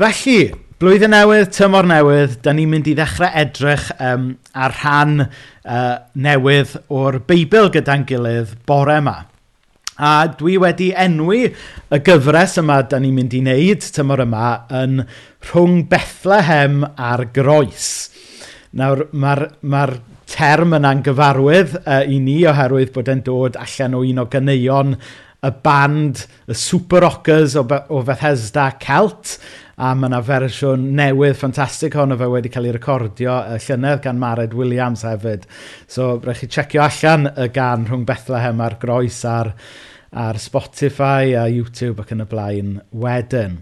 Felly, blwyddyn newydd, tymor newydd, da ni'n mynd i ddechrau edrych um, ar rhan uh, newydd o'r Beibl gyda'n gilydd bore yma. A dwi wedi enwi y gyfres yma da ni'n mynd i wneud tymor yma yn rhwng Bethlehem a'r Groes. Nawr, mae'r ma term yna'n gyfarwydd uh, i ni oherwydd bod e'n dod allan o un o gyneuon y band, y Super Rockers o, o Bethesda Celt, a mae yna fersiwn newydd ffantastig hon o fe wedi cael ei recordio y llynedd gan Mared Williams hefyd. So, rhaid chi checio allan y gan rhwng Bethlehem a'r groes a'r, ar Spotify a YouTube ac yn y blaen wedyn.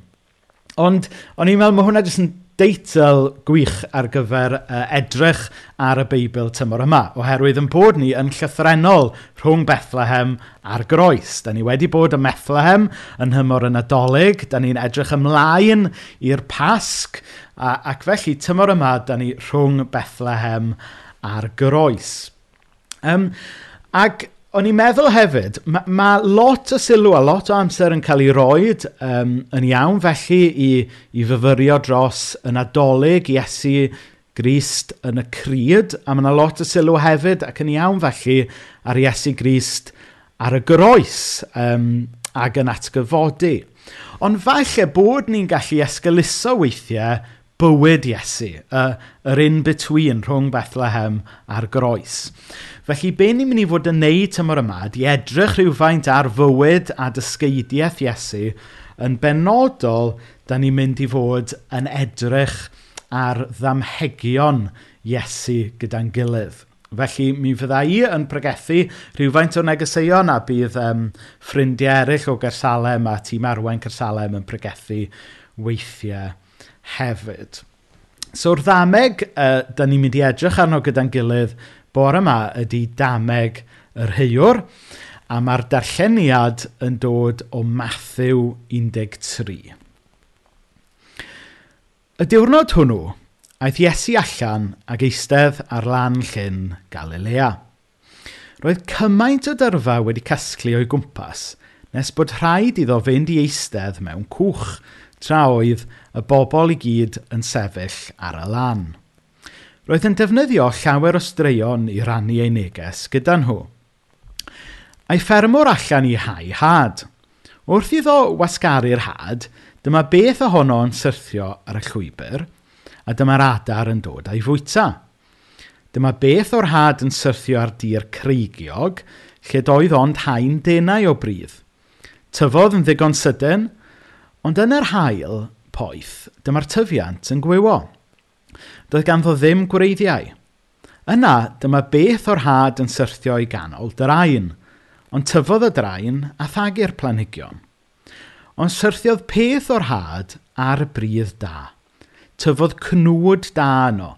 Ond, o'n i'n meddwl, mae hwnna jyst yn deitl gwych ar gyfer uh, edrych ar y Beibl tymor yma, oherwydd yn bod ni yn llythrenol rhwng Bethlehem a'r groes. Da ni wedi bod ym Bethlehem yn hymor yn adolyg, da ni'n edrych ymlaen i'r pasg, a, ac felly tymor yma da ni rhwng Bethlehem a'r groes. Um, ac o'n i'n meddwl hefyd, mae ma lot o sylw a lot o amser yn cael ei roed um, yn iawn felly i, i fyfyrio dros yn adolyg Iesu Grist yn y cryd, a mae yna lot o sylw hefyd ac yn iawn felly ar Iesu Grist ar y groes um, ac yn atgyfodi. Ond falle bod ni'n gallu esgyluso weithiau bywyd Iesu, yr in-between rhwng Bethlehem a'r groes. Felly, be ni'n mynd i fod yn neud tymor yma, di edrych rhywfaint ar fywyd a dysgeidiaeth Iesu, yn benodol, da ni'n mynd i fod yn edrych ar ddamhegion Iesu gyda'n gilydd. Felly, mi fydda i yn pregethu rhywfaint o negeseuon a bydd um, ffrindiau eraill o Gersalem a tîm arwain Gersalem yn pregethu weithiau hefyd. So, ddameg, uh, da ni'n mynd i edrych arno gyda'n gilydd bore yma ydy dameg yr heiwr. A mae'r darlleniad yn dod o Matthew 13. Y diwrnod hwnnw, aeth Iesu allan ag eistedd ar lan llyn Galilea. Roedd cymaint o dyrfa wedi casglu o'i gwmpas, nes bod rhaid iddo fynd i eistedd mewn cwch, tra oedd y bobl i gyd yn sefyll ar y lan. Roedd yn defnyddio llawer o straeon i rannu ei neges gyda nhw. A'i ffermwr allan i hau had. Wrth iddo wasgaru'r had, dyma beth ohono yn syrthio ar y llwybr, a dyma'r adar yn dod a'i fwyta. Dyma beth o'r had yn syrthio ar dir creigiog, lle doedd ond hain denau o bryd. Tyfodd yn ddigon sydyn, ond yn yr hail, poeth, dyma'r tyfiant yn gwywo. Doedd ganddo ddim gwreiddiau. Yna, dyma beth o'r had yn syrthio i ganol draen, ond tyfodd y draen a thagu'r planhigion. Ond syrthiodd peth o'r had ar y bryd da. Tyfodd cnwd da yno.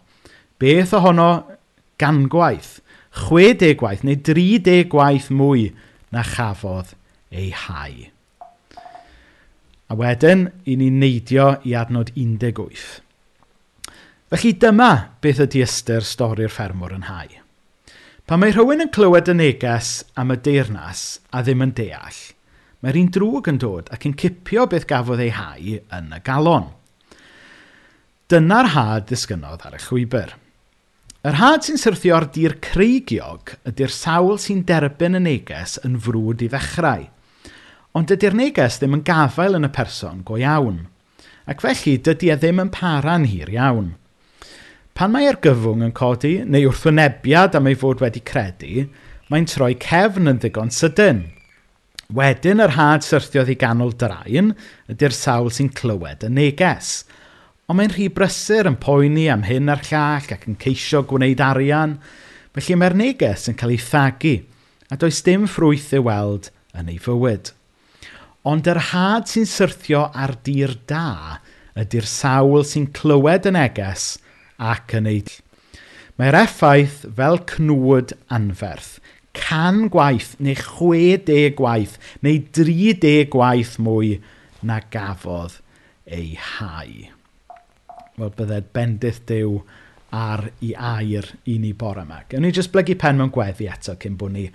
Beth ohono gangwaith, chwe deg gwaith neu dri deg gwaith mwy na chafodd ei hau. A wedyn, i ni'n neidio i adnod 18. Felly dyma beth ydy ystyr stori'r ffermwr yn hau. Pa mae rhywun yn clywed y neges am y deyrnas a ddim yn deall, mae'r un drwg yn dod ac yn cipio beth gafodd ei hau yn y galon. Dyna'r had ddisgynodd ar y llwybr. Yr had sy'n syrthio ar dir creigiog ydy'r sawl sy'n derbyn y neges yn frwd i ddechrau – Ond dydy'r neges ddim yn gafael yn y person go iawn. Ac felly, dydy e ddim yn para'n hir iawn. Pan mae ergyfwng yn codi, neu wrthwynebiad am ei fod wedi credu, mae'n troi cefn yn ddigon sydyn. Wedyn yr had syrthiodd i ganol draen, ydy'r sawl sy'n clywed y neges. Ond mae'n rhy brysur yn poeni am hyn a'r llall ac yn ceisio gwneud arian. Felly mae'r neges yn cael ei thagu, a does dim ffrwyth i weld yn ei fywyd. Ond yr had sy'n syrthio ar dir da ydy'r sawl sy'n clywed y neges ac yn ei... Mae'r effaith fel cnwd anferth, can gwaith neu chwe deg gwaith neu dri deg gwaith mwy na gafodd ei hau. Wel, byddai'r bendith dew ar i air i ni bore yma. Gewn ni jyst blygu pen mewn gweddi eto cyn bod ni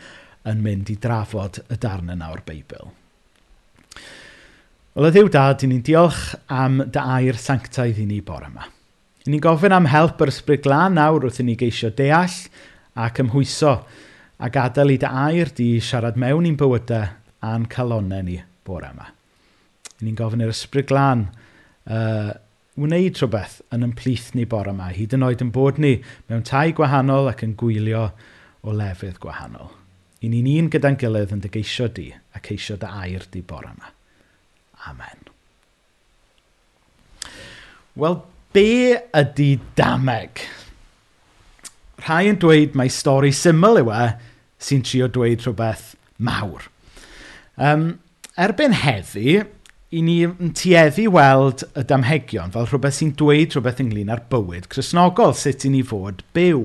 yn mynd i drafod y darn yna o'r Beibl. Wel, y ddiw dad, i ni'n diolch am dy air sanctaidd i ni bore yma. I ni'n gofyn am help yr ysbryd glân nawr wrth i ni geisio deall a cymhwyso a gadael i dy air di siarad mewn i'n bywydau a'n calonau ni bore yma. I ni'n gofyn i'r ysbryd glân uh, wneud rhywbeth yn ymplith ni bore yma, hyd yn oed yn bod ni mewn tai gwahanol ac yn gwylio o lefydd gwahanol. I ni'n un gyda'n gilydd yn dy geisio di a ceisio dy air di bore yma. Amen. Wel, be ydy dameg? Rhai yn dweud mai stori syml yw e sy'n trio dweud rhywbeth mawr. Um, erbyn heddi, i ni yn tueddu weld y damhegion fel rhywbeth sy'n dweud rhywbeth ynglyn â'r bywyd chrysnogol sut i ni fod byw.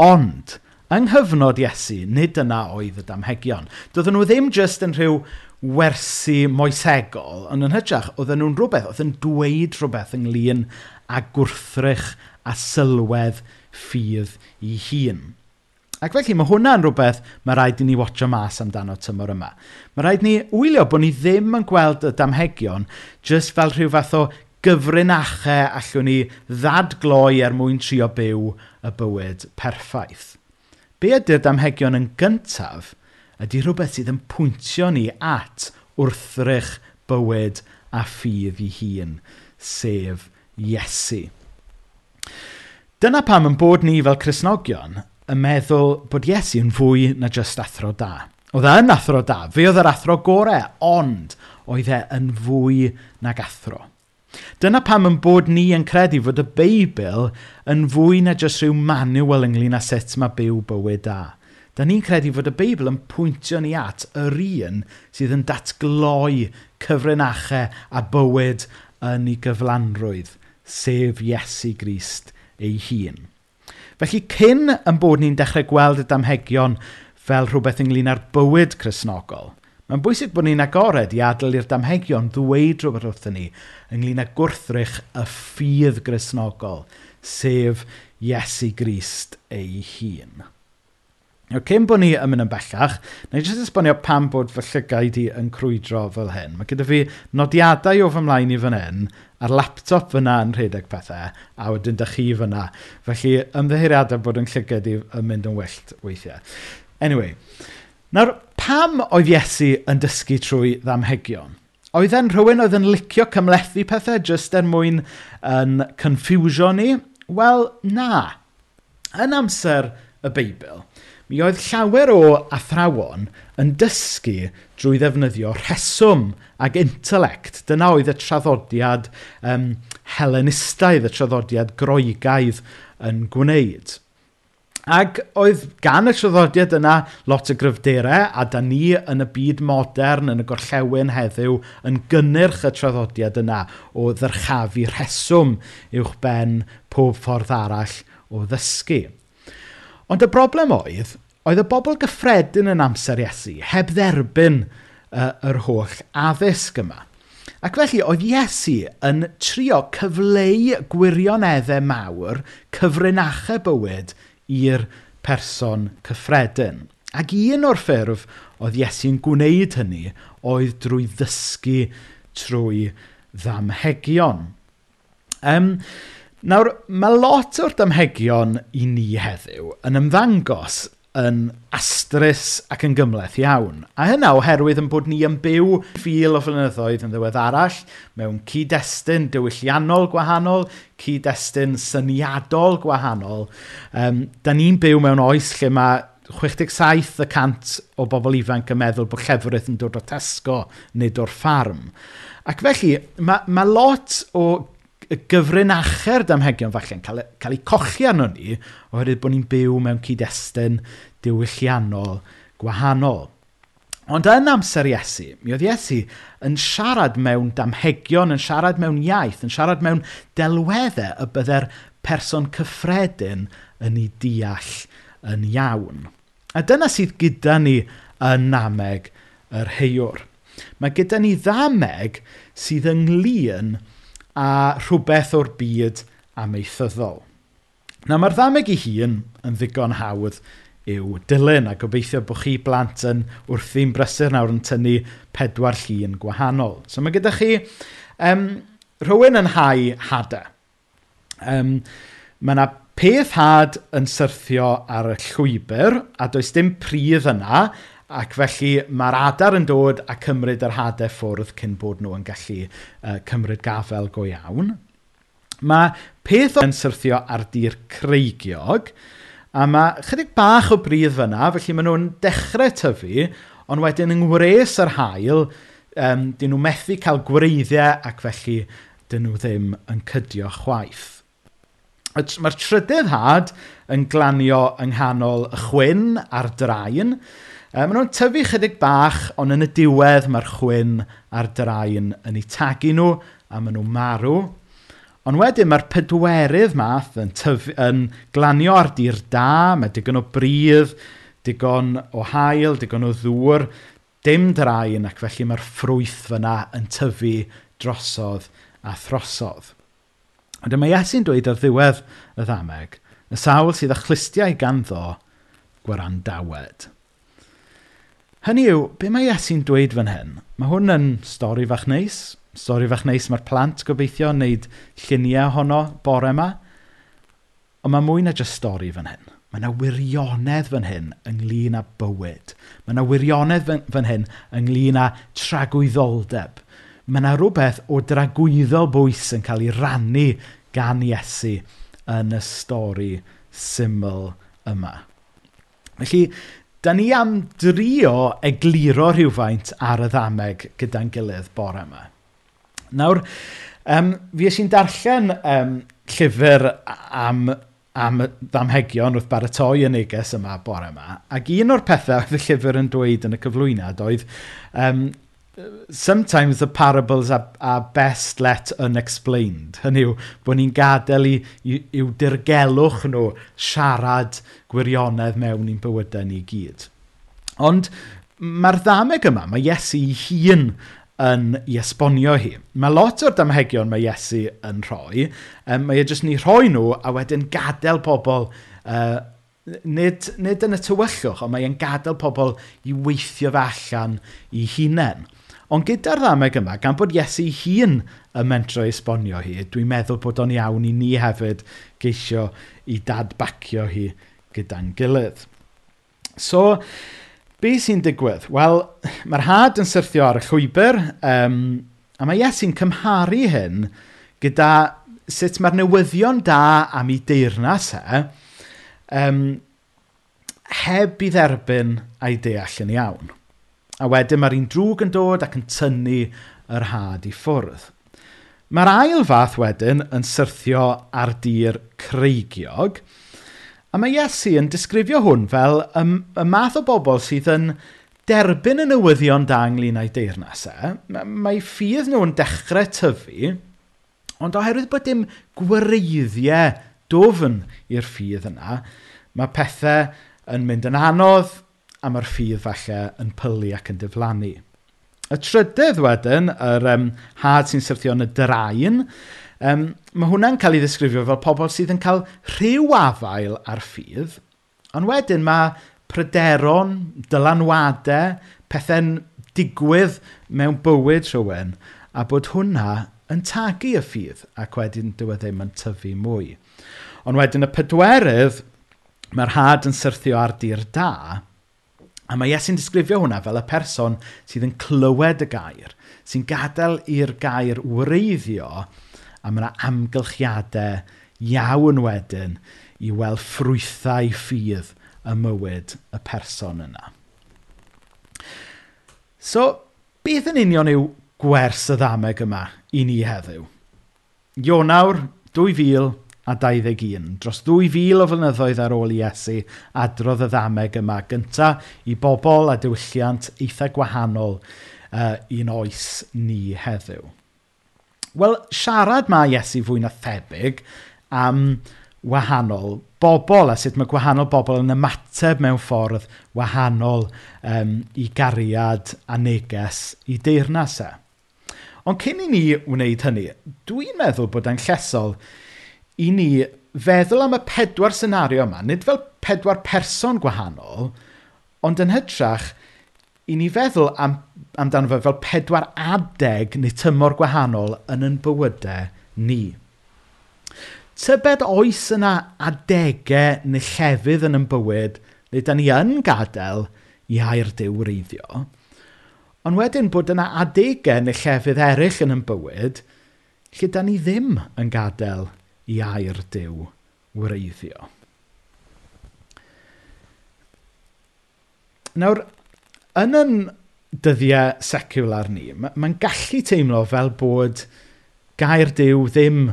Ond, Yng nghyfnod Iesu, nid yna oedd y damhegion. Doedden nhw ddim jyst yn rhyw wersi moesegol, ond yn hytrach, oedden nhw'n rhywbeth, oedd yn dweud rhywbeth ynglyn â gwrthrych a sylwedd ffydd i hun. Ac felly mae hwnna'n rhywbeth mae rhaid i ni watcho mas amdano tymor yma. Mae rhaid ni wylio bod ni ddim yn gweld y damhegion jyst fel rhyw fath o gyfrinachau allwn ni ddadgloi er mwyn trio byw y bywyd perffaith. Be ydy'r damhegion yn gyntaf ydy rhywbeth sydd yn pwyntio ni at wrthrych bywyd a ffydd i hun, sef Iesu. Dyna pam yn bod ni fel Cresnogion yn meddwl bod Iesu yn fwy na jyst athro da. Oedd e yn athro da, fe oedd yr athro gorau, ond oedd e yn fwy nag athro. Dyna pam yn bod ni yn credu fod y Beibl yn fwy na jyst rhyw manual ynglyn â sut mae byw bywyd da. Da ni'n credu fod y Beibl yn pwyntio ni at yr un sydd yn datgloi cyfrinachau a bywyd yn ei gyflanrwydd, sef Iesu Grist ei hun. Felly, cyn yn bod ni'n dechrau gweld y damhegion fel rhywbeth ynglyn â'r bywyd chrysnogol, Mae'n bwysig bod ni'n agored i adael i'r damhegion ddweud rhywbeth wrthyn ni ynglyn â gwrthrych y ffydd grisnogol, sef Iesu Grist ei hun. Nawr, cyn bod ni yn mynd yn bellach, na i jyst esbonio pam bod fy llygau di yn crwydro fel hyn. Mae gyda fi nodiadau o fy mlaen i fan hyn, a'r laptop fyna yn rhedeg pethau, a wedyn dych chi fyna. Felly, ymddeheiriadau bod yn llygau di yn mynd yn wyllt weithiau. Anyway, nawr, Pam oedd Iesu yn dysgu trwy ddamhegion? Oedd e'n rhywun oedd yn licio cymlethu pethau jyst er mwyn yn conffiwsio ni? Wel, na. Yn amser y Beibl, mi oedd llawer o athrawon yn dysgu drwy ddefnyddio rheswm ac intelect. Dyna oedd y traddodiad um, helenistaidd, y traddodiad groegaidd yn gwneud. Ac oedd gan y traddodiad yna lot o gryfderau, a da ni yn y byd modern, yn y gorllewin heddiw, yn gynnyrch y traddodiad yna o ddyrchafu rheswm uwch ben pob ffordd arall o ddysgu. Ond y broblem oedd, oedd y bobl gyffredin yn amser Iesu heb dderbyn uh, yr holl addysg yma. Ac felly, oedd Iesu yn trio cyfleu gwirioneddau mawr, cyfrinachau bywyd i'r person cyffredin. Ac un o'r ffurf oedd Iesu'n gwneud hynny oedd drwy ddysgu trwy ddamhegion. Um, nawr, mae lot o'r damhegion i ni heddiw yn ymddangos yn astrus ac yn gymleth iawn. A hynna oherwydd yn bod ni yn byw ffil o flynyddoedd yn ddiwedd arall, mewn cyd-destun diwylliannol gwahanol, cyd-destun syniadol gwahanol. Um, da ni'n byw mewn oes lle mae 67% o bobl ifanc yn meddwl bod llefrith yn dod o Tesco nid o'r ffarm. Ac felly, mae ma lot o gyfrinacher damhegion falle'n cael, e, cael eu cochi arno ni oherwydd bod ni'n byw mewn cyd-destun diwylliannol gwahanol. Ond yn amser Iesu, mi oedd Iesu yn siarad mewn damhegion, yn siarad mewn iaith, yn siarad mewn delweddau y bydde'r person cyffredin yn ei deall yn iawn. A dyna sydd gyda ni yn nameg yr heiwr. Mae gyda ni ddameg sydd ynglyn a rhywbeth o'r byd amaethyddol. Na mae'r ddameg ei hun yn ddigon hawdd yw dilyn a gobeithio bod chi blant yn wrthi'n brysur nawr yn tynnu pedwar llun gwahanol. So mae gyda chi um, rhywun yn hau hadau. Um, mae yna peth had yn syrthio ar y llwybr a does dim pridd yna Ac felly mae'r adar yn dod a cymryd yr hadau ffwrdd cyn bod nhw yn gallu uh, cymryd gafel go iawn. Mae peth yn syrthio ar dir creigiog, a mae chydig bach o bryd fyna, felly maen nhw'n dechrau tyfu, ond wedyn yng ngwres yr hael, um, dyn nhw methu cael gwreiddiau ac felly dyn nhw ddim yn cydio chwaith. Mae'r trydydd had yn glanio yng nghanol y chwyn a'r draen, E, maen nhw'n tyfu chydig bach, ond yn y diwedd mae'r chwyn a'r draen yn eu tagu nhw, a maen nhw'n marw. Ond wedyn mae'r pedwerydd math yn, tyfu, yn glanio ar dir da, mae digon o bridd, digon o hael, digon o ddŵr, dim draen ac felly mae'r ffrwyth fyna yn tyfu drosodd a throsodd. Ond dyma Iesu'n dweud ar ddiwedd y ddameg, y sawl sydd â chlustiau ganddo, gwarandawed. Hynny yw, be mae Iesu'n dweud fan hyn? Mae hwn yn stori fach neis. Stori fach neis mae'r plant gobeithio yn wneud lluniau ohono bore yma. Ond mae mwy na jyst stori fan hyn. Mae yna wirionedd fan hyn ynglyn â bywyd. Mae yna wirionedd fan hyn ynglyn â tragwyddoldeb. Mae yna rhywbeth o dragwyddo bwys yn cael ei rannu gan Iesu yn y stori syml yma. Felly, Dan ni am drio egluro rhywfaint ar y ddameg gyda'n gilydd bore yma. Nawr, um, fi eisiau darllen um, llyfr am, am ddamhegion wrth baratoi y neges yma bore yma, ac un o'r pethau oedd y llyfr yn dweud yn y cyflwyniad oedd um, sometimes the parables are, are best let unexplained. Hynny yw, bod ni'n gadael i, i, i'w dirgelwch nhw siarad gwirionedd mewn i'n bywydau ni gyd. Ond mae'r ddameg yma, mae Iesu ei hun yn i esbonio hi. Mae lot o'r damhegion mae Iesu yn rhoi, um, mae e jyst ni rhoi nhw a wedyn gadael pobl uh, nid, nid yn y tywyllwch, ond mae'n gadael pobl i weithio fe allan i hunain. Ond gyda'r ddameg yma, gan bod Iesu hun yn mentro esbonio hi, dwi'n meddwl bod o'n iawn i ni hefyd geisio i dadbacio hi gyda'n gilydd. So, be sy'n digwydd? Wel, mae'r had yn syrthio ar y llwybr, um, a mae Iesu'n cymharu hyn gyda sut mae'r newyddion da am ei deyrnas e, um, heb i dderbyn a'i deall yn iawn. A wedyn mae'r un drwg yn dod ac yn tynnu yr had i ffwrdd. Mae'r ail fath wedyn yn syrthio ar dir creigiog. A mae Iesu yn disgrifio hwn fel y, y math o bobl sydd yn derbyn y newyddion da ynglyn â'i deyrnasau. E. Mae ffydd nhw yn dechrau tyfu, ond oherwydd bod dim gwireiddiau dofn i'r ffydd yna, mae pethau yn mynd yn anodd, a mae'r ffydd falle yn pylu ac yn diflannu. Y trydydd wedyn, yr um, had sy'n syrthio yn y draen, um, mae hwnna'n cael ei ddisgrifio fel pobl sydd yn cael rhyw afael ar ffydd, ond wedyn mae pryderon, dylanwadau, pethau'n digwydd mewn bywyd rhywun, a bod hwnna yn tagu y ffydd, ac wedyn dyw e ddim yn tyfu mwy. Ond wedyn y pedwerydd, mae'r had yn syrthio ar dir da, A mae Iesu'n disgrifio hwnna fel y person sydd yn clywed y gair, sy'n gadael i'r gair wreiddio, a mae yna amgylchiadau iawn wedyn i weld ffrwythau ffydd y mywyd y person yna. So, beth yn union yw gwers y ddameg yma i ni heddiw? Ionawr 2000, a 21. Dros 2,000 o flynyddoedd ar ôl Iesu, adrodd y ddameg yma gynta i bobl a diwylliant eitha gwahanol uh, un oes ni heddiw. Wel, siarad mae Iesu fwy na thebyg am wahanol bobl a sut mae gwahanol bobl yn ymateb mewn ffordd wahanol um, i gariad a neges i deyrnasau. Ond cyn i ni wneud hynny, dwi'n meddwl bod e'n llesol i ni feddwl am y pedwar senario yma, nid fel pedwar person gwahanol, ond yn hytrach, i ni feddwl am, amdano fe fel pedwar adeg neu tymor gwahanol yn yn bywydau ni. Tybed oes yna adegau neu llefydd yn yn bywyd le da ni yn gadael i air diw reiddio, ond wedyn bod yna adegau neu llefydd eraill yn yn bywyd lle da ni ddim yn gadael i air Dyw wreiddio. Nawr, yn yn dyddiau seciwlar ni, mae'n gallu teimlo fel bod gair Dyw ddim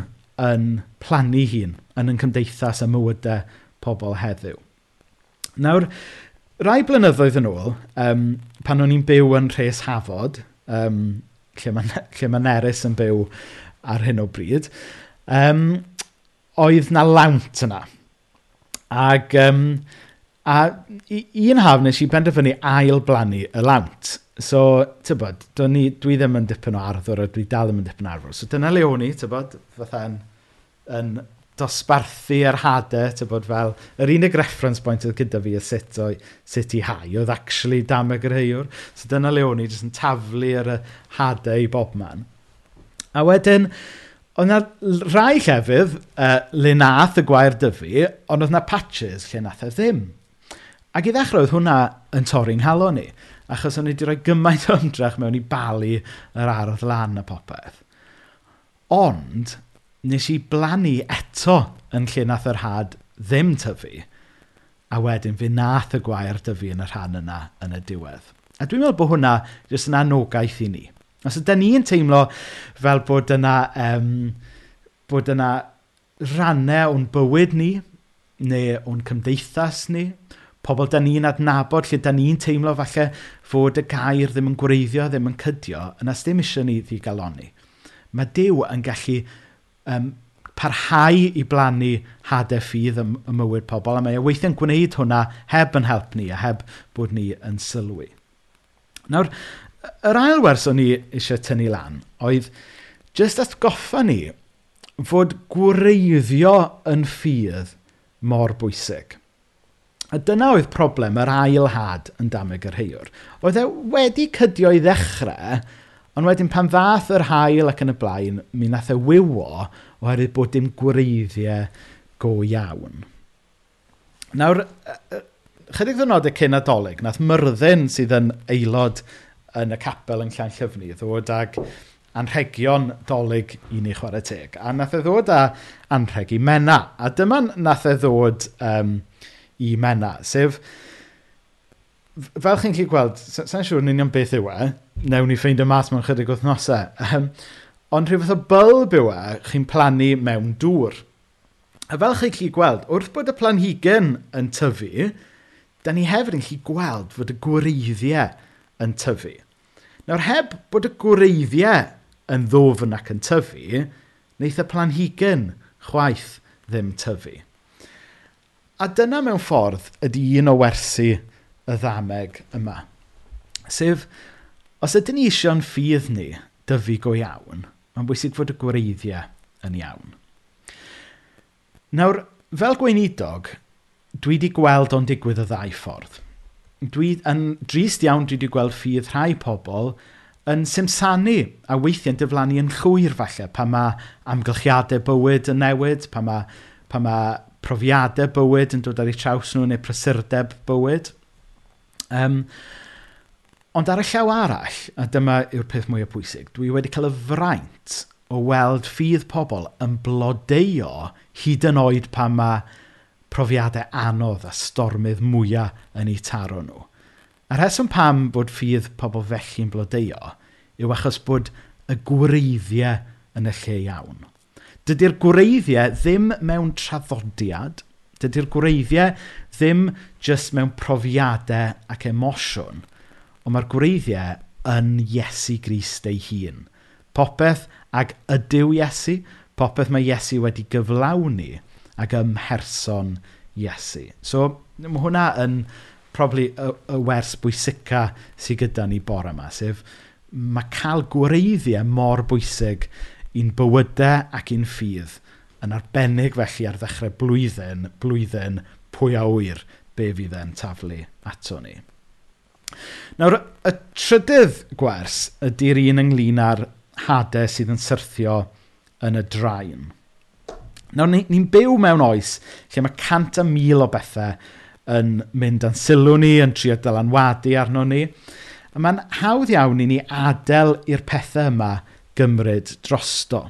yn plannu hun yn yn cymdeithas y mywydau pobl heddiw. Nawr, rai blynyddoedd yn ôl, um, pan o'n i'n byw yn Rhes Hafod, um, lle mae ma Nerys yn byw ar hyn o bryd, um, oedd na lawnt yna. Ac, um, a un haf nes i benderfynu ail blannu y lawnt. So, tybod, dwi, dwi ddim yn dipyn o arddwr a dwi dal ddim yn dipyn o arddwr. So dyna le o'n i, tybod, fatha'n yn dosbarthu ar hadau, tybod, fel, yr unig reference point oedd gyda fi y sut, o, sut i hau, oedd actually dam y greuwr. So dyna le o'n i, jyst yn taflu ar y hadau i bob man. A wedyn, Oedd na rai llefydd uh, le nath y gwair dyfu, ond oedd na patches lle nath e ddim. Ac i ddechrau, oedd hwnna yn torri'n nghalon ni, achos o'n i wedi rhoi gymaint o ymdrech mewn i balu yr ardd lan y popeth. Ond, nes i blannu eto yn lle nath yr had ddim tyfu, a wedyn fe nath y gwair dyfu yn y rhan yna yn y diwedd. A dwi'n meddwl bod hwnna jyst yn anogaeth i ni. Os ydyn ni'n teimlo fel bod yna, um, bod yna rannau o'n bywyd ni, neu o'n cymdeithas ni, pobl da ni'n adnabod lle da ni'n teimlo falle fod y gair ddim yn gwreiddio, ddim yn cydio, yna ddim eisiau ni ddigaloni. Mae Dyw yn gallu um, parhau i blannu hadau ffydd ym, ym mywyd pobl, a mae e weithiau'n gwneud hwnna heb yn help ni, a heb bod ni yn sylwi. Nawr, Yr ail wers o'n i eisiau tynnu lan oedd jyst atgoffa ni fod gwreiddio yn ffydd mor bwysig. A dyna oedd problem yr ail had yn dameg yr heiwr. Oedd e wedi cydio i ddechrau, ond wedyn pan ddath yr hail ac yn y blaen, mi nath e wywo oherwydd bod dim gwreiddiau go iawn. Nawr, chydig ddynodau cyn adolyg, nath myrddin sydd yn aelod yn y capel yn llan llyfni, ddod ag anrhegion dolyg i ni chwarae teg. A nath e ddod â anrheg i mena. A dyma nath e ddod um, i mena, sef fel chi'n gallu gweld, sa'n siŵr yn union beth yw e, newn ni ffeindio mas mewn chydig wythnosau, um, ond rhyw fath o bylb yw e, chi'n plannu mewn dŵr. A fel chi'n gallu gweld, wrth bod y planhigyn yn tyfu, da ni hefyd yn gallu gweld fod y gwreiddiau yn tyfu. Nawr, heb bod y gwreiddiau yn ddofn ac yn tyfu, wneith y planhigyn chwaith ddim tyfu. A dyna mewn ffordd ydy un o wersi y ddameg yma. Sef, os ydyn ni eisiau'n ffydd ni dyfu go iawn, mae'n bwysig fod y gwreiddiau yn iawn. Nawr, fel gweinidog, dwi wedi gweld o'n digwydd y ddau ffordd dwi yn drist iawn dwi wedi gweld ffydd rhai pobl yn simsanu a weithiau'n diflannu yn llwyr falle pa mae amgylchiadau bywyd yn newid, pa mae, pa mae profiadau bywyd yn dod ar eu traws nhw neu prysurdeb bywyd. Um, ond ar y llaw arall, a dyma yw'r peth mwyaf pwysig, dwi wedi cael y fraint o weld ffydd pobl yn blodeio hyd yn oed pan mae profiadau anodd a stormydd mwyaf yn eu taro nhw. A rheswm pam bod ffydd pobl felly'n blodeio yw achos bod y gwreiddiau yn y lle iawn. Dydy'r gwreiddiau ddim mewn traddodiad, dydy'r gwreiddiau ddim jyst mewn profiadau ac emosiwn, ond mae'r gwreiddiau yn Iesu Grist ei hun. Popeth ag ydyw Iesu, popeth mae Iesu wedi gyflawni, ac ymherson Iesu. So, mae hwnna yn probably y, y wers bwysica sydd gyda ni bore yma, sef mae cael gwreiddiau mor bwysig i'n bywydau ac i'n ffydd yn arbennig felly ar ddechrau blwyddyn, blwyddyn pwy a wyr be fydd e'n taflu ato ni. Nawr, y trydydd gwers ydy'r un ynglyn â'r hadau sydd yn syrthio yn y draen. Nawr, ni'n ni byw mewn oes lle mae cant a mil o bethau yn mynd yn sylw ni, yn trio dylanwadu arno ni. A mae'n hawdd iawn i ni adael i'r pethau yma gymryd drosto.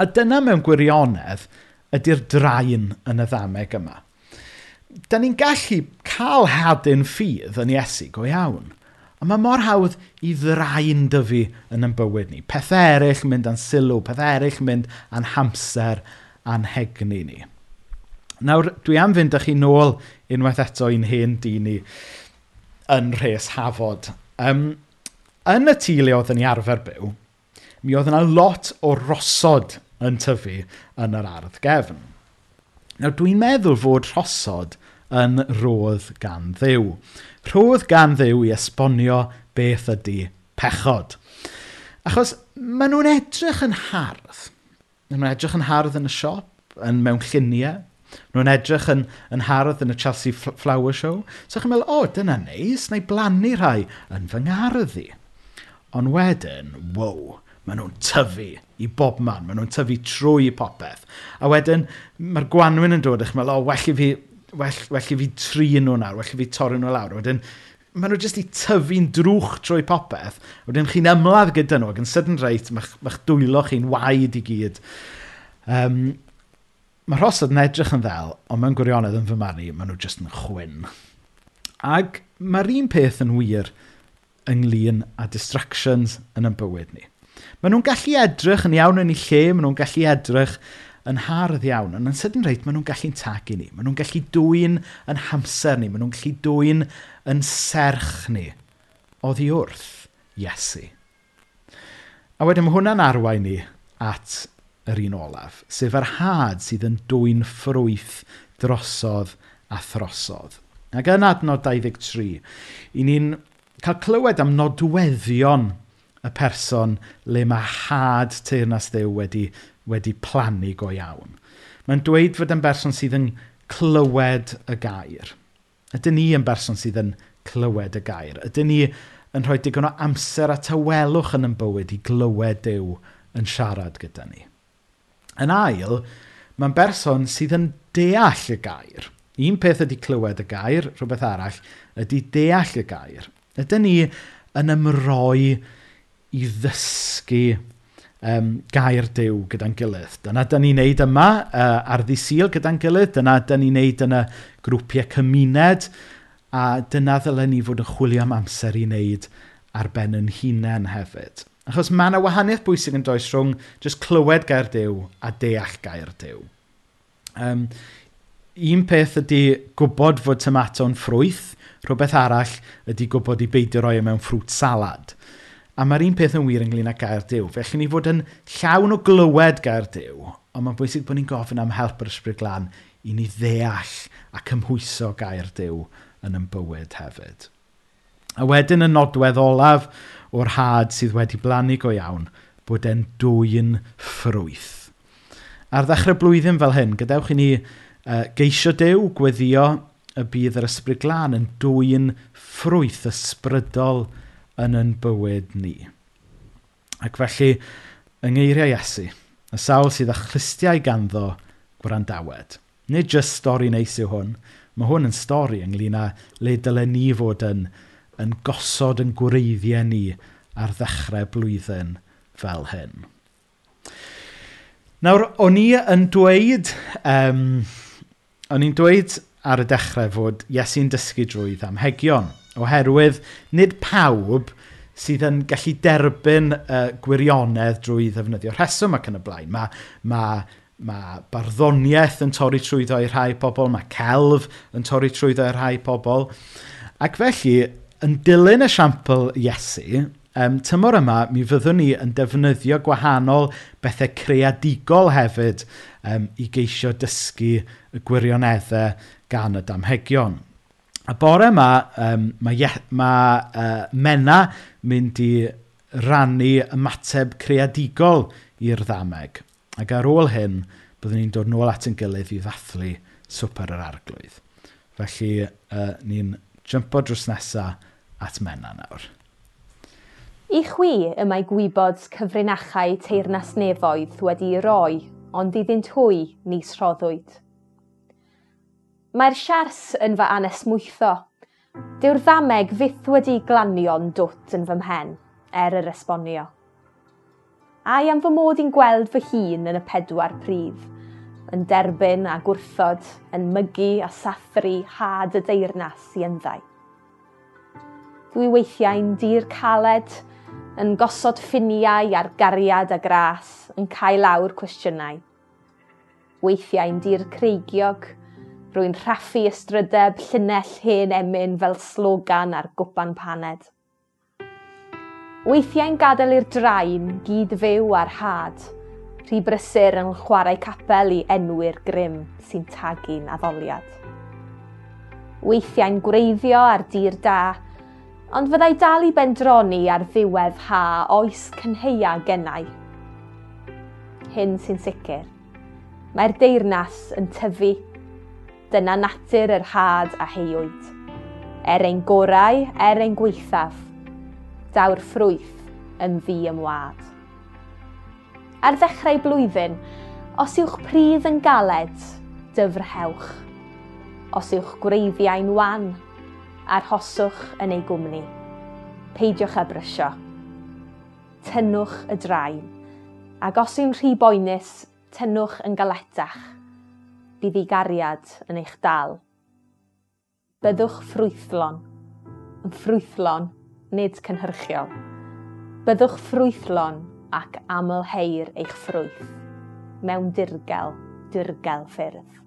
A dyna mewn gwirionedd ydy'r draen yn y ddameg yma. Da ni'n gallu cael hadyn ffydd yn Iesu go iawn. Ond mae mor hawdd i ddraen dyfu yn ein bywyd ni. Pethau eraill mynd yn sylw, pethau eraill mynd yn hamser anhegni ni. Nawr, dwi am fynd â chi nôl unwaith eto i'n hen dyn ni yn rhes hafod. Um, yn y tîle oedd yn ei arfer byw, mi oedd yna lot o rosod yn tyfu yn yr ardd gefn. Nawr, dwi'n meddwl fod rhosod yn rodd gan ddew. Rhodd gan ddew i esbonio beth ydy pechod. Achos maen nhw'n edrych yn hardd Nhw'n edrych yn hardd yn y siop, yn mewn lluniau. Nhw'n edrych yn, yn hardd yn y Chelsea Flower Show. So chi'n meddwl, o, oh, dyna neis, neu blannu rhai yn fy ngardd i. Ond wedyn, wow, maen nhw'n tyfu i bob man. Maen nhw'n tyfu trwy popeth. A wedyn, mae'r gwanwyn yn dod, eich meddwl, o, well i fi, well, well i fi tri nhw nawr, well i fi torri nhw lawr. Wedyn, maen nhw jyst i tyfu'n drwch trwy popeth. Wedyn chi'n ymladd gyda nhw ac yn sydyn reit, mae'ch ma dwylo chi'n waed i gyd. Um, mae rhosod yn edrych yn ddel, ond mewn gwirionedd yn fy marnu, maen nhw jyst yn chwyn. Ac mae'r un peth yn wir ynglyn â distractions yn ein bywyd ni. Maen nhw'n gallu edrych yn iawn yn ei lle, maen nhw'n gallu edrych yn hardd iawn, ond yn sydyn reit, maen nhw'n gallu'n tagu ni. Maen nhw'n gallu dwy'n yn hamser ni. Maen nhw'n gallu dwy'n yn serch ni. Oddi wrth Iesu. A wedyn mae hwnna'n arwain ni at yr un olaf, sef yr had sydd yn dwy'n ffrwyth drosodd a throsodd. Ac yn adnod 23, i ni'n cael clywed am nodweddion y person le mae had teirnas ddew wedi wedi plannu go iawn. Mae'n dweud fod yn berson sydd yn clywed y gair. Ydyn ni yn berson sydd yn clywed y gair. Ydyn ni yn rhoi digon o amser a tawelwch yn yn bywyd i glywed Dyw yn siarad gyda ni. Yn ail, mae'n berson sydd yn deall y gair. Un peth ydy clywed y gair, rhywbeth arall, ydy deall y gair. Ydyn ni yn ymroi i ddysgu um, gair dew gyda'n gilydd. Dyna dyn ni'n neud yma uh, ar ddisil gyda'n gilydd, dyna dyn ni'n neud yn y grwpiau cymuned, a dyna ddylen ni fod yn chwilio am amser i wneud ar ben yn hunain hefyd. Achos mae yna wahaniaeth bwysig yn does rhwng jyst clywed gair dew a deall gair dew. Um, un peth ydy gwybod fod tomato'n ffrwyth, rhywbeth arall ydy gwybod i beidio roi e mewn ffrwt salad. A mae'r un peth yn wir ynglyn â gair Dyw. Felly ni fod yn llawn o glywed gair Dyw, ond mae'n bwysig bod ni'n gofyn am help yr ysbryd glân i ni ddeall a cymhwyso gair Dyw yn ein bywyd hefyd. A wedyn y nodwedd olaf o'r had sydd wedi blannu go iawn, bod e'n dwy'n ffrwyth. Ar ddechrau blwyddyn fel hyn, gadewch i ni uh, geisio Dyw gweddio y bydd yr ysbryd glân yn dwy'n ffrwyth ysbrydol yn yn bywyd ni. Ac felly, yng ngeiriau Iesu, y sawl sydd â chlystiau ganddo gwrandawed. Nid jyst stori neis yw hwn, mae hwn yn stori ynglyn â le dylen ni fod yn, yn gosod yn gwreiddiau ni ar ddechrau blwyddyn fel hyn. Nawr, o'n i yn dweud, um, o'n i'n dweud ar y dechrau fod Iesu'n dysgu drwy ddamhegion. Oherwydd, nid pawb sydd yn gallu derbyn uh, gwirionedd drwy ddefnyddio rheswm ac yn y blaen. Mae, ma, ma barddoniaeth yn torri trwyddo i rhai pobl, mae celf yn torri trwyddo i rhai pobl. Ac felly, yn dilyn esiampl Iesu, um, tymor yma, mi fyddwn ni yn defnyddio gwahanol bethau creadigol hefyd um, i geisio dysgu y gwirioneddau gan y damhegion. A bore yma, um, mae, Ie- mae uh, Mena mynd i rannu ymateb creadigol i'r ddameg. Ac ar ôl hyn, byddwn ni'n dod nôl at yn gilydd i ddathlu swper yr arglwydd. Felly, uh, ni'n jympo drws nesaf at Mena nawr. I chwi y mae gwybod cyfrinachau teirnas nefoedd wedi roi, ond iddynt hwy nis roddwyd. Mae'r siars yn fy anesmwytho. Dyw'r ddameg fyth wedi glanio'n dwt yn fy mhen, er yr esbonio. Ai i am fy mod i'n gweld fy hun yn y pedwar prif, yn derbyn a gwrthod, yn mygu a sathru had y deyrnas i ynddaeth dwi weithiau'n dir caled, yn gosod ffiniau ar gariad a gras, yn cael lawr cwestiynau. Weithiau'n dir creigiog, Rwy'n rhaffu ystrydeb llunell hen emyn fel slogan ar gwpan paned. Weithiau'n gadael i'r drain gyd fyw ar had, rhy brysur yn chwarae capel i enwyr grym sy'n tagu'n addoliad. Weithiau'n gwreiddio ar dir da, ond fyddai dal i bendroni ar ddiwedd ha oes cynheia gennau. Hyn sy'n sicr. Mae'r deyrnas yn tyfu Dyna natur yr had a heiwyd. Er ein gorau, er ein gweithaf, daw'r ffrwyth yn ddi ymwad. Ar ddechrau blwyddyn, os yw'ch pridd yn galed, dyfrhewch. Os yw'ch gwreiddiau'n wan, arhoswch yn ei gwmni. Peidiwch â brysio. Tynnwch y draen, ac os yw'n rhy boenus, tynnwch yn galetach buddigariad yn eich dal. Byddwch ffrwythlon, yn ffrwythlon, nid cynhyrchiol. Byddwch ffrwythlon ac amlheir eich ffrwyth, mewn dirgel, dirgel ffyrdd.